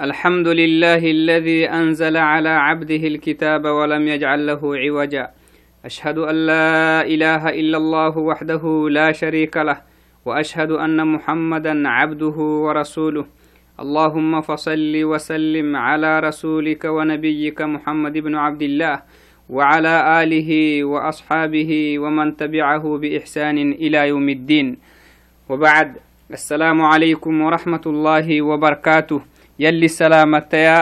الحمد لله الذي أنزل على عبده الكتاب ولم يجعل له عوجا. أشهد أن لا إله إلا الله وحده لا شريك له وأشهد أن محمدا عبده ورسوله. اللهم فصل وسلم على رسولك ونبيك محمد بن عبد الله وعلى آله وأصحابه ومن تبعه بإحسان إلى يوم الدين. وبعد السلام عليكم ورحمة الله وبركاته. يلي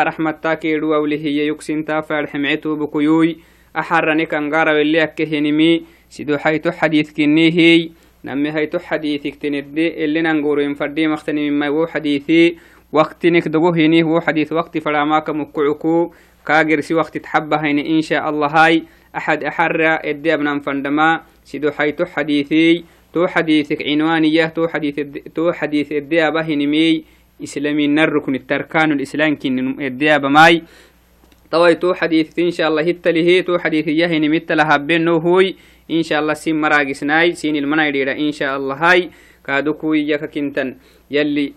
رحمة تاكيدو أوله يكسين تافر حمعتو بكيوي. أحرني كان غارا واللي أكهنمي. سيدو حيث حديث كنيهي نمي حيث حديثك تندي اللي ننقورو ينفردي مختني مما هو حديثي. وقتنك دقو هيني هو حديث وقت فراماك مكعكو كاجرسي وقت تحبه هيني إن شاء الله هاي. أحد أحرى إدي أبنان فندما. سيدو حيث حديثي. تو حديثك عنوانية تو حديث تو حديث إدي أبهنمي إسلامي نركن التركان الإسلام كن الديابة ماي طوي تو حديث إن شاء الله هتله تو حديث يهني متلها بينه هوي إن شاء الله سين مراجس ناي سين المنايديرا إن شاء الله هاي. كادوكو إياك كنتن. يلي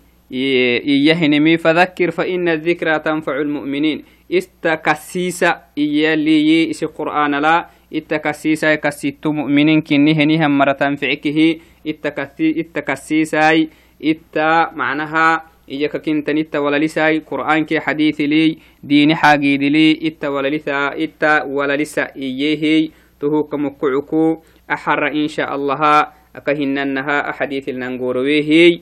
يهنمي فذكر فإن الذكرى تنفع المؤمنين. استكسيسا يلي يسي قرآن لا. اتكسيسا كسيت مؤمنين كني هنيهم مرة تنفعكه. اتكسيسا إيجاكا كنتن إتا ولاليساي قرآن كي حديث لي ديني حاقيد لي إتا ولاليسا إتا ولاليسا إيهي تهوك مكعكو أحر إن شاء الله أكهننها أحاديث لننقورويهي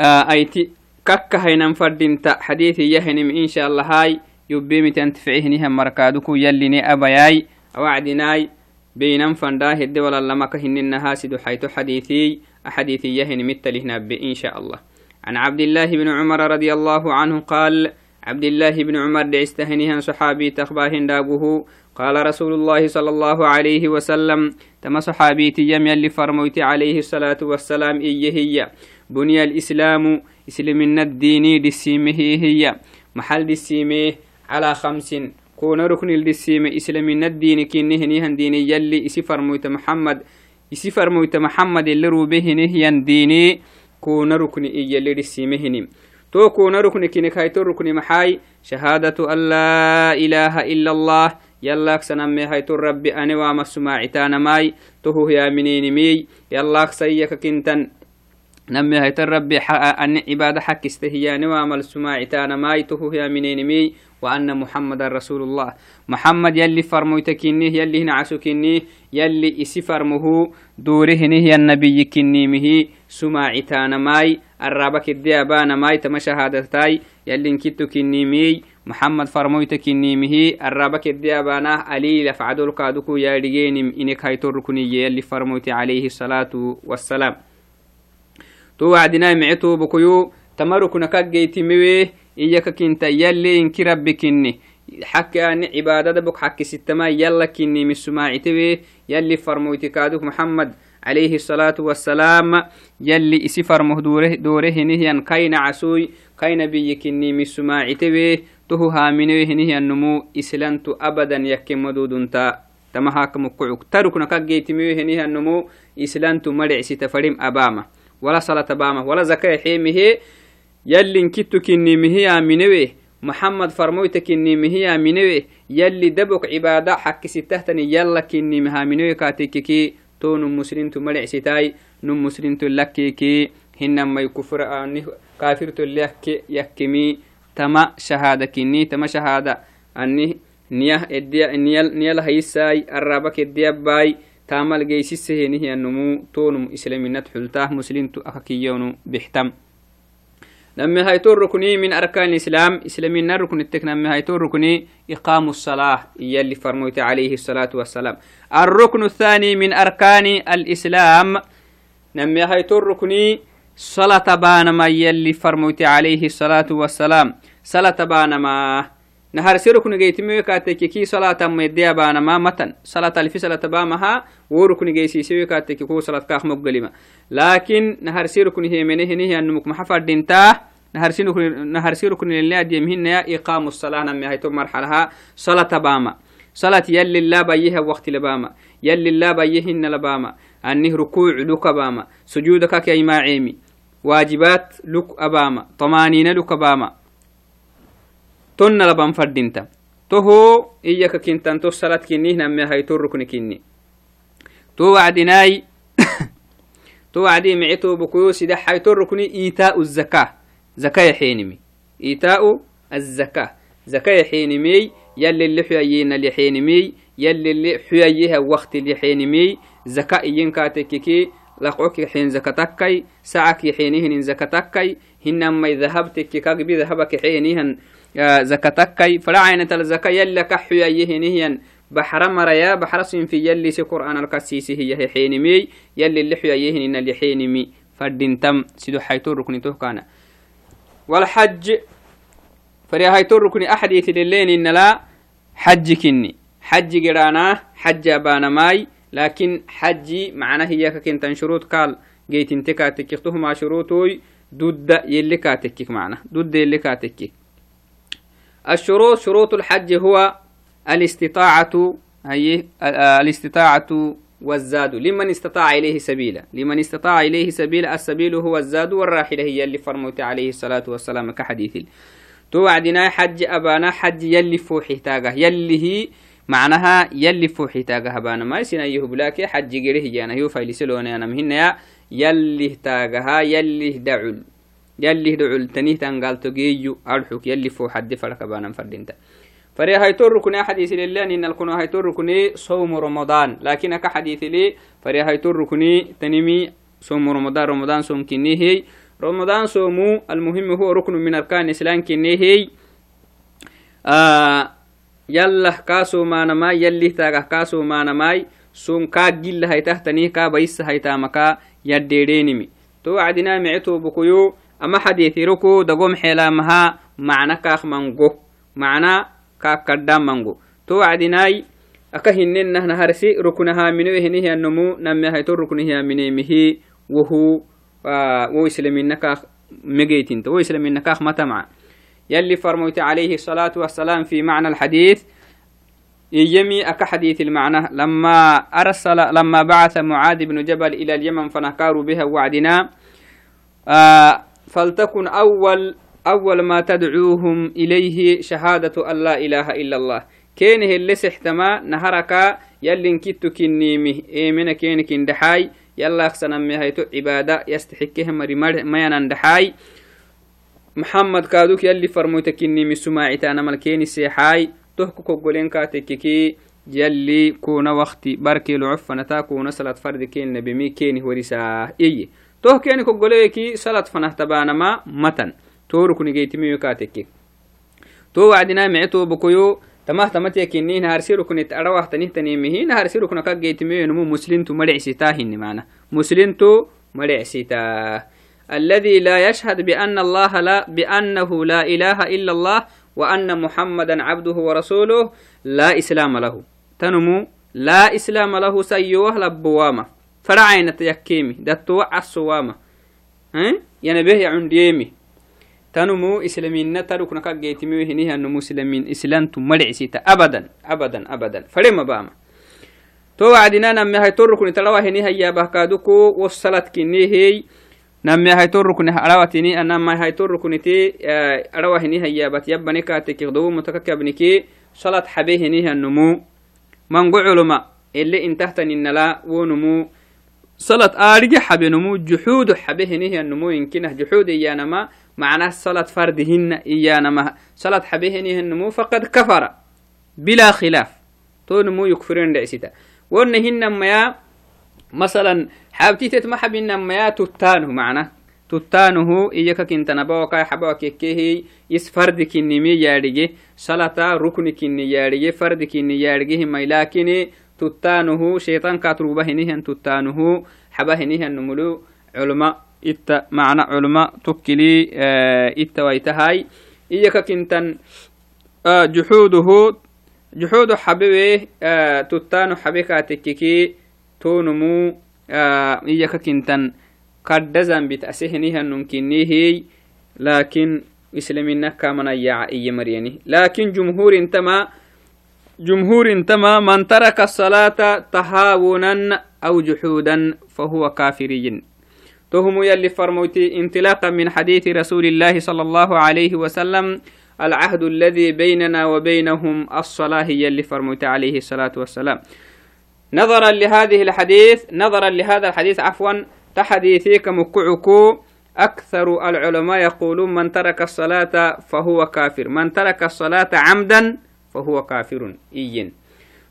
آه أيتي كاكا هاي ننفرد انت حديث يهنم إن شاء الله هاي يبي متنتفعه نها مركادكو يلي نأبياي أوعدناي بينم فنداه الدول اللهم كهننها سيدو حيث حديثي أحديثي يهنم إتا نبي إن شاء الله. عن عبد الله بن عمر رضي الله عنه قال عبد الله بن عمر دعستهنها صحابي تخباهن دابه قال رسول الله صلى الله عليه وسلم تم صحابي تيم يلي فرموت عليه الصلاة والسلام إيه هي. بني الإسلام إسلام الديني دسيمه هي. محل دسيمه على خمس. كون ركن الدسيمه إسلام الدين كنه نهن ديني يلي إسي فرموت محمد. Isi farmoyta maxamed ele rubehinehyan dini kuna rukni iyalirisimehinim to kuna rukni kinekayto rukni maxay shahaadatu an laa ilaha ila allah yallaksaname hayto rabbi ane wama sumaacitanamai tohuh yaminenimiy yallaksayaka kintan name haytan rabbi ane cibaada xakistehiyane wamal sumaacitanamai tohuh yaminenimiy وأن محمد رسول الله. محمد يلي فرمويت كنيه يلي كنيه يلي إسي فرمه دوره هنيه النبي كنيمه سماعتان ماي الرابك الديابان ماي تم شهادتاي يلي انكتو كنيمي محمد فرمويت كنيمه الرابك الديابان علي لفعدل كادوكو يا رجينم إنك هيتو ركني يلي فرمويت عليه الصلاة والسلام. تو وعدنا معتو بكيو تمركنا كجيتي مويه iyaka kinta yalli inki rabbi kinni حكاني عبادة بك حك ستما يلا كني مسماعتوي يلي فرموتي كادوك محمد عليه الصلاة والسلام يلي اسفر مهدوره دوره نهيا كاين عسوي كاين بي كني مسماعتوي تهو هامنوه نهيا النمو إسلنت أبدا يكي مدودنتا تما هاكم قعوك تركنا كجيت ميوه نهيا النمو إسلنت مرع ستفرم أباما. ولا صلاة أباما ولا زكاة حيمه. يلي كتو كني مهي منوي محمد فرمويت كني مهي منوي يلي دبك عبادة حك ستهتني. يلا كني مها منوي كاتيكي تو نم مسلم تملع ستاي. نم مسلم تلكيكي هنما يكفر كافر تلك يكمي. تما شهادة كني. تما شهادة أني. نيه إديا نيل نيل هيساي. الرابك إديا باي. نهي النمو تونم إسلامي نتحلتاه مسلم تو أكيونو بحتم. نمي هايتو الركني من أركان الإسلام إسلامين الركن التك نمي هايتو الركني إقام الصلاة يلي فرموت عليه الصلاة والسلام. الركن الثاني من أركان الإسلام نمي هايتو الركني صلاة بانما يلي فرموت عليه الصلاة والسلام. صلاة بانما نهار سيركن جيتمي كاتك كي صلاة ميديا بانما متن. صلاة ألفي صلاة بامها وركن جيسي سوي كاتك كو صلاة كاخ مقلمة لكن نهار سيركن هي منه هي أنمك محفر دينتا. نهار سيركن نهار سيركن اللي أديمهن يا إقام الصلاة نمي هيتو مرحلها. صلاة باما. صلاة يلي الله بيها وقت لباما. يلي الله بيهن لباما. أنه ركوع لك باما. سجودك كي ما عيمي waajibaat luk abaama طمانينة luk abaama tonna laban fadinta. Toho iyaka kintan to salat kinnih namme hayto rukni kinni. To wacdinaai to wacdii micito bukuyo sida hayto rukni إيتاء الزكاة زكاة يحينمي يلي اللي حيينا اللي حينمي يلي اللي حييها وقت اللي حينمي زكاة ينكاتككي لقوك حين زكاتكي ساعك يحينهن زكاتكي هنما ذهبتك كاقبي ذهبك حينهن زكاتكي فلا عينة الزكاة يلي كحييهنهن بحر مريا بحر في يلي سي قرآن القسيسي هي حينمي يلي اللي حييهن اللي حينمي فردين سيدو حيتو ركني كان والحج فريهاي تركني أحديث للين إن لا حج كني. حج قرانا حج أبانا ماي. لكن حجي معناه هي كنت شروط قال جيت انتكا تكيخته مع شروطي ضد يلي كاتكك معنا ضد يلي كاتكك. الشروط شروط الحج هو الاستطاعة هي الاستطاعة والزاد لمن استطاع إليه سبيلا. لمن استطاع إليه سبيلا السبيل هو الزاد والراحلة هي اللي فرموت عليه الصلاة والسلام كحديث. توعدنا حج أبانا حج يلي فوحي تاغه يلي هي معناها يلي فوحي أبانا. ما يسنا يهبلاك حج جريه جانا يو فايلسلوني أنا مهنا يلي تاغها يلي دعول يلي دعول تنيه تنقال تجيو أرحك يلي فوح حد فرق أبانا فردينتا. فري هيتور ركني حديث لله إن الكون هيتور ركني صوم رمضان. لكن كحديث لي فري هيتور ركني تنمي صوم رمضان. رمضان صوم كني هي. رمضان صوم المهم هو ركن من أركان الإسلام كني هي. آه يلا كاسو ما نماي يلي تاغا كاسو ما نماي صوم كا جل هي تحتني كا بيس هي تامكا يديرينمي. تو عدنا معتو بكيو. معنى كاخ منقو معنى كاكدام تو وعدناي أكا هنن نهرسي ركنها منو هنه النمو نمي هيتو ركنها مني مهي وهو و إسلامين نكاخ مجيتين تو إسلامين نكاخ متمع. يلي فرموت عليه الصلاة والسلام في معنى الحديث يمي أكا حديث المعنى. لما أرسل لما بعث معاذ بن جبل إلى اليمن فنكاروا بها وعدنا آه فلتكن أول أول ما تدعوهم إليه شهادة أن لا إله إلا الله. كينه اللي سحتما نهرك يلي كتو كنيمه. إيمنا كين كندحاي؟ يلا أخسنا مهيتو عبادة يستحكهم ما ينندحاي محمد كادوك يلي فرموت كنيمي سماعي أنا ملكيني سيحاي. تهكو كقولين كاتككي يلي كون وقتي. بركي لعفنا تا كون صلاة فرد كين نبي مي كيني ورساه إيه. توه كيان كوغوليكي سلات فنحت بانما متن. تور كوني جيتمي يكاتكي تو وعدنا معتو بكويو تماه تمتي كيني نهار سيرو كوني تاروح تنين تنين مي نهار سيرو كونا كاك جيتمي نمو مسلم تو مريع سيتا هني معنا مسلم تو مريع سيتا. الذي لا يشهد بأن الله لا بأنه لا إله إلا الله وأن محمدا عبده ورسوله لا إسلام له. تنمو لا إسلام له سيوه لبوامه. فرعين تيكيمي دتوع الصوامة ها؟ ينبه يعنديمي. تنمو إسلامين تركنا كجيتمي هنيه أنه مسلمين إسلام تمرعسيتا أبدا أبدا أبدا. فريم باما تو وعدنا نمي هاي تركني تلوا هنيه يا بهكادوكو وصلت كني هي نمي هاي تركني أرواتني أنا ما هاي تركني تي أروا هنيه يا بات يبني كاتك يغدو متككبنكي صلاة حبيه هنيه النمو من علماء اللي انتهتني النلا ونمو. صلاة آرجع حبي نمو جحود حبيه هنيه النمو يمكنه جحود إيانما معناه صلاة فردهن إيانا ما صلاة حبيهن نمو فقد كفر بلا خلاف. تو نمو يكفرين دعسيتا ونهن ما مثلا حابتي تتمحب إنما يا تتانه معناه. تتانه إياك كنت نبوكا حبوك كيه يس فرد كنمي يارجي صلاة ركن كني يارجي فرد كني يارجي ما لكن تتانه شيطان كاتروبه نهن تتانه حبه نهن نملو علماء إتا معنى علماء تكلي آه إتا ويتهاي إياك كنتن آه جحوده جحود حبيبه تتانو حبيكا تككي تونمو إياك كنتن قدزن بتأسهنيها نمكنيه لكن إسلامنا كامنا يا إيه مريني لكن جمهور انتما جمهور انتما من ترك الصلاة تهاونا أو جحودا فهو كافرين تهم يلي فرموتي انطلاقا من حديث رسول الله صلى الله عليه وسلم العهد الذي بيننا وبينهم الصلاة يلي فرموتي عليه الصلاة والسلام. نظرا لهذه الحديث نظرا لهذا الحديث عفوا تحديثيك مكعكو أكثر العلماء يقولون من ترك الصلاة فهو كافر. من ترك الصلاة عمدا فهو كافر. إين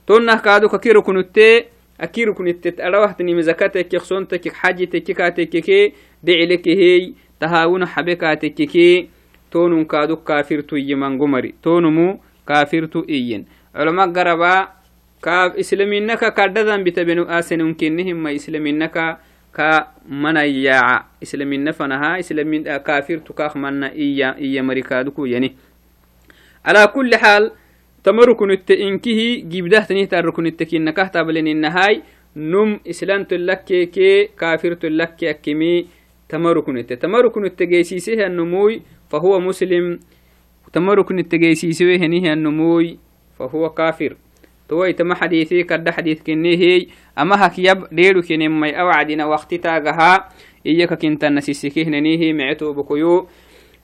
تونه كادو كيرو كنتي أكيرو كنت أروحتني مزكاتك خصونتك حاجتك كاتك دعلك هي تهاون حبكاتك كي تونون كادو كافر تو يمن قمري تونمو كافر تو إين علماء قربا كاف إسلامينك كاددان بتبنو آسنون كنهم ما إسلامينك ka mana yaaca islamina fanaha islamin kafir tukak mana iya iya marikaduku yani ala kulli xaal tamarukunite inkihi gibdahtanihtarukunite kinakah tableninahai num islanto lakkeke kafirto lakke akkimi tamarukunite tamarukunite geysiisehanumuy fahuwa muslim tamarukunite geysiisewehenihanumuy fahuwa kafir towaitama xadiisi kadda xadiiskenihiy ama hakyab dheeru kenemmai awacdina wakti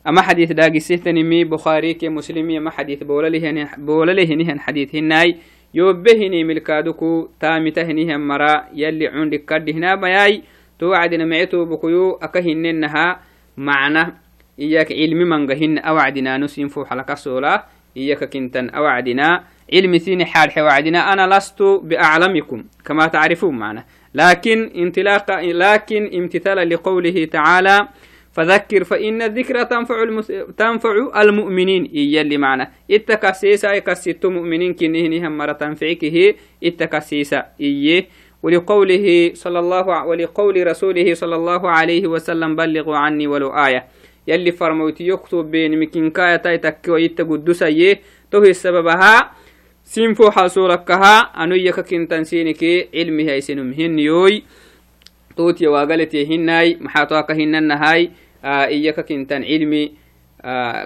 أما حديث داقي سيثني مي بخاري كي مسلمي أما حديث بولا ليه نيه حديث هناي يوبه ملكادوكو ملكادكو تامته نيه مرا يلي عند كرد هنا بياي توعد نمعتو بكيو أكهن نها معنا. إياك علمي منغهن أوعدنا نسيم فو حلقة سولة إياك كنتن أوعدنا. علمي ثيني حال وعدنا أنا لست بأعلمكم كما تعرفون معنا. لكن انطلاقا لكن امتثالا لقوله تعالى فذكر فإن الذكرى تنفع المس... تنفع المؤمنين. يلي معنا اتكسيسا يكسيت مؤمنين كنهنهم مرة تنفعكه. اتكسيسا إيه ولقوله صلى الله ولقول رسوله صلى الله عليه وسلم بلغوا عني ولو آية. يلي فرموت يكتب بين مكينكاية تايتك ويتقدس يه تهي سببها sinfo hasolakaha anoyaka kintansinike cilmihi aisenum hiniyoy totiya wagaletiya hinai maxatoaka hinanahai iyaka kintan cilmi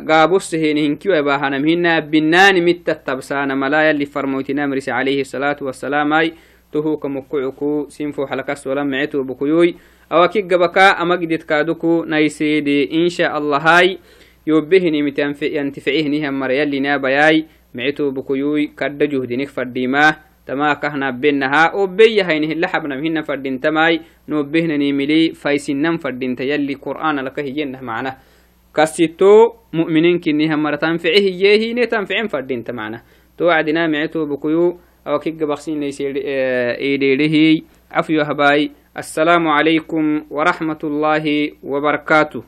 gaaboseheni hinkiwa bahanam hina binani mitta tabsana mala yali farmoytinamrisi alayhi salatu wassalamai tohuka mukucuku sinfo halakasola meceto bukuyoy awaki gabaka amagididkaduku naisede insha allahai yobehinimit yantificihnihan mara yalinabayai micito bukuyuy kadda juhdinik fadhimaa tamaa kahnabenaha obeyahaini hila xabnam hina fadhintamai nobehnanimili faysinan fadhinta yalli qur'aan alaka hiyenah macna kasito mu'mininkiniha mara tanfice hiyehine tanficen fadhinta macna to wacdina micito bukuyu awakigabaqsinayseedheerehiy afyo habai السلام عليكم ورحمة الله وبركاته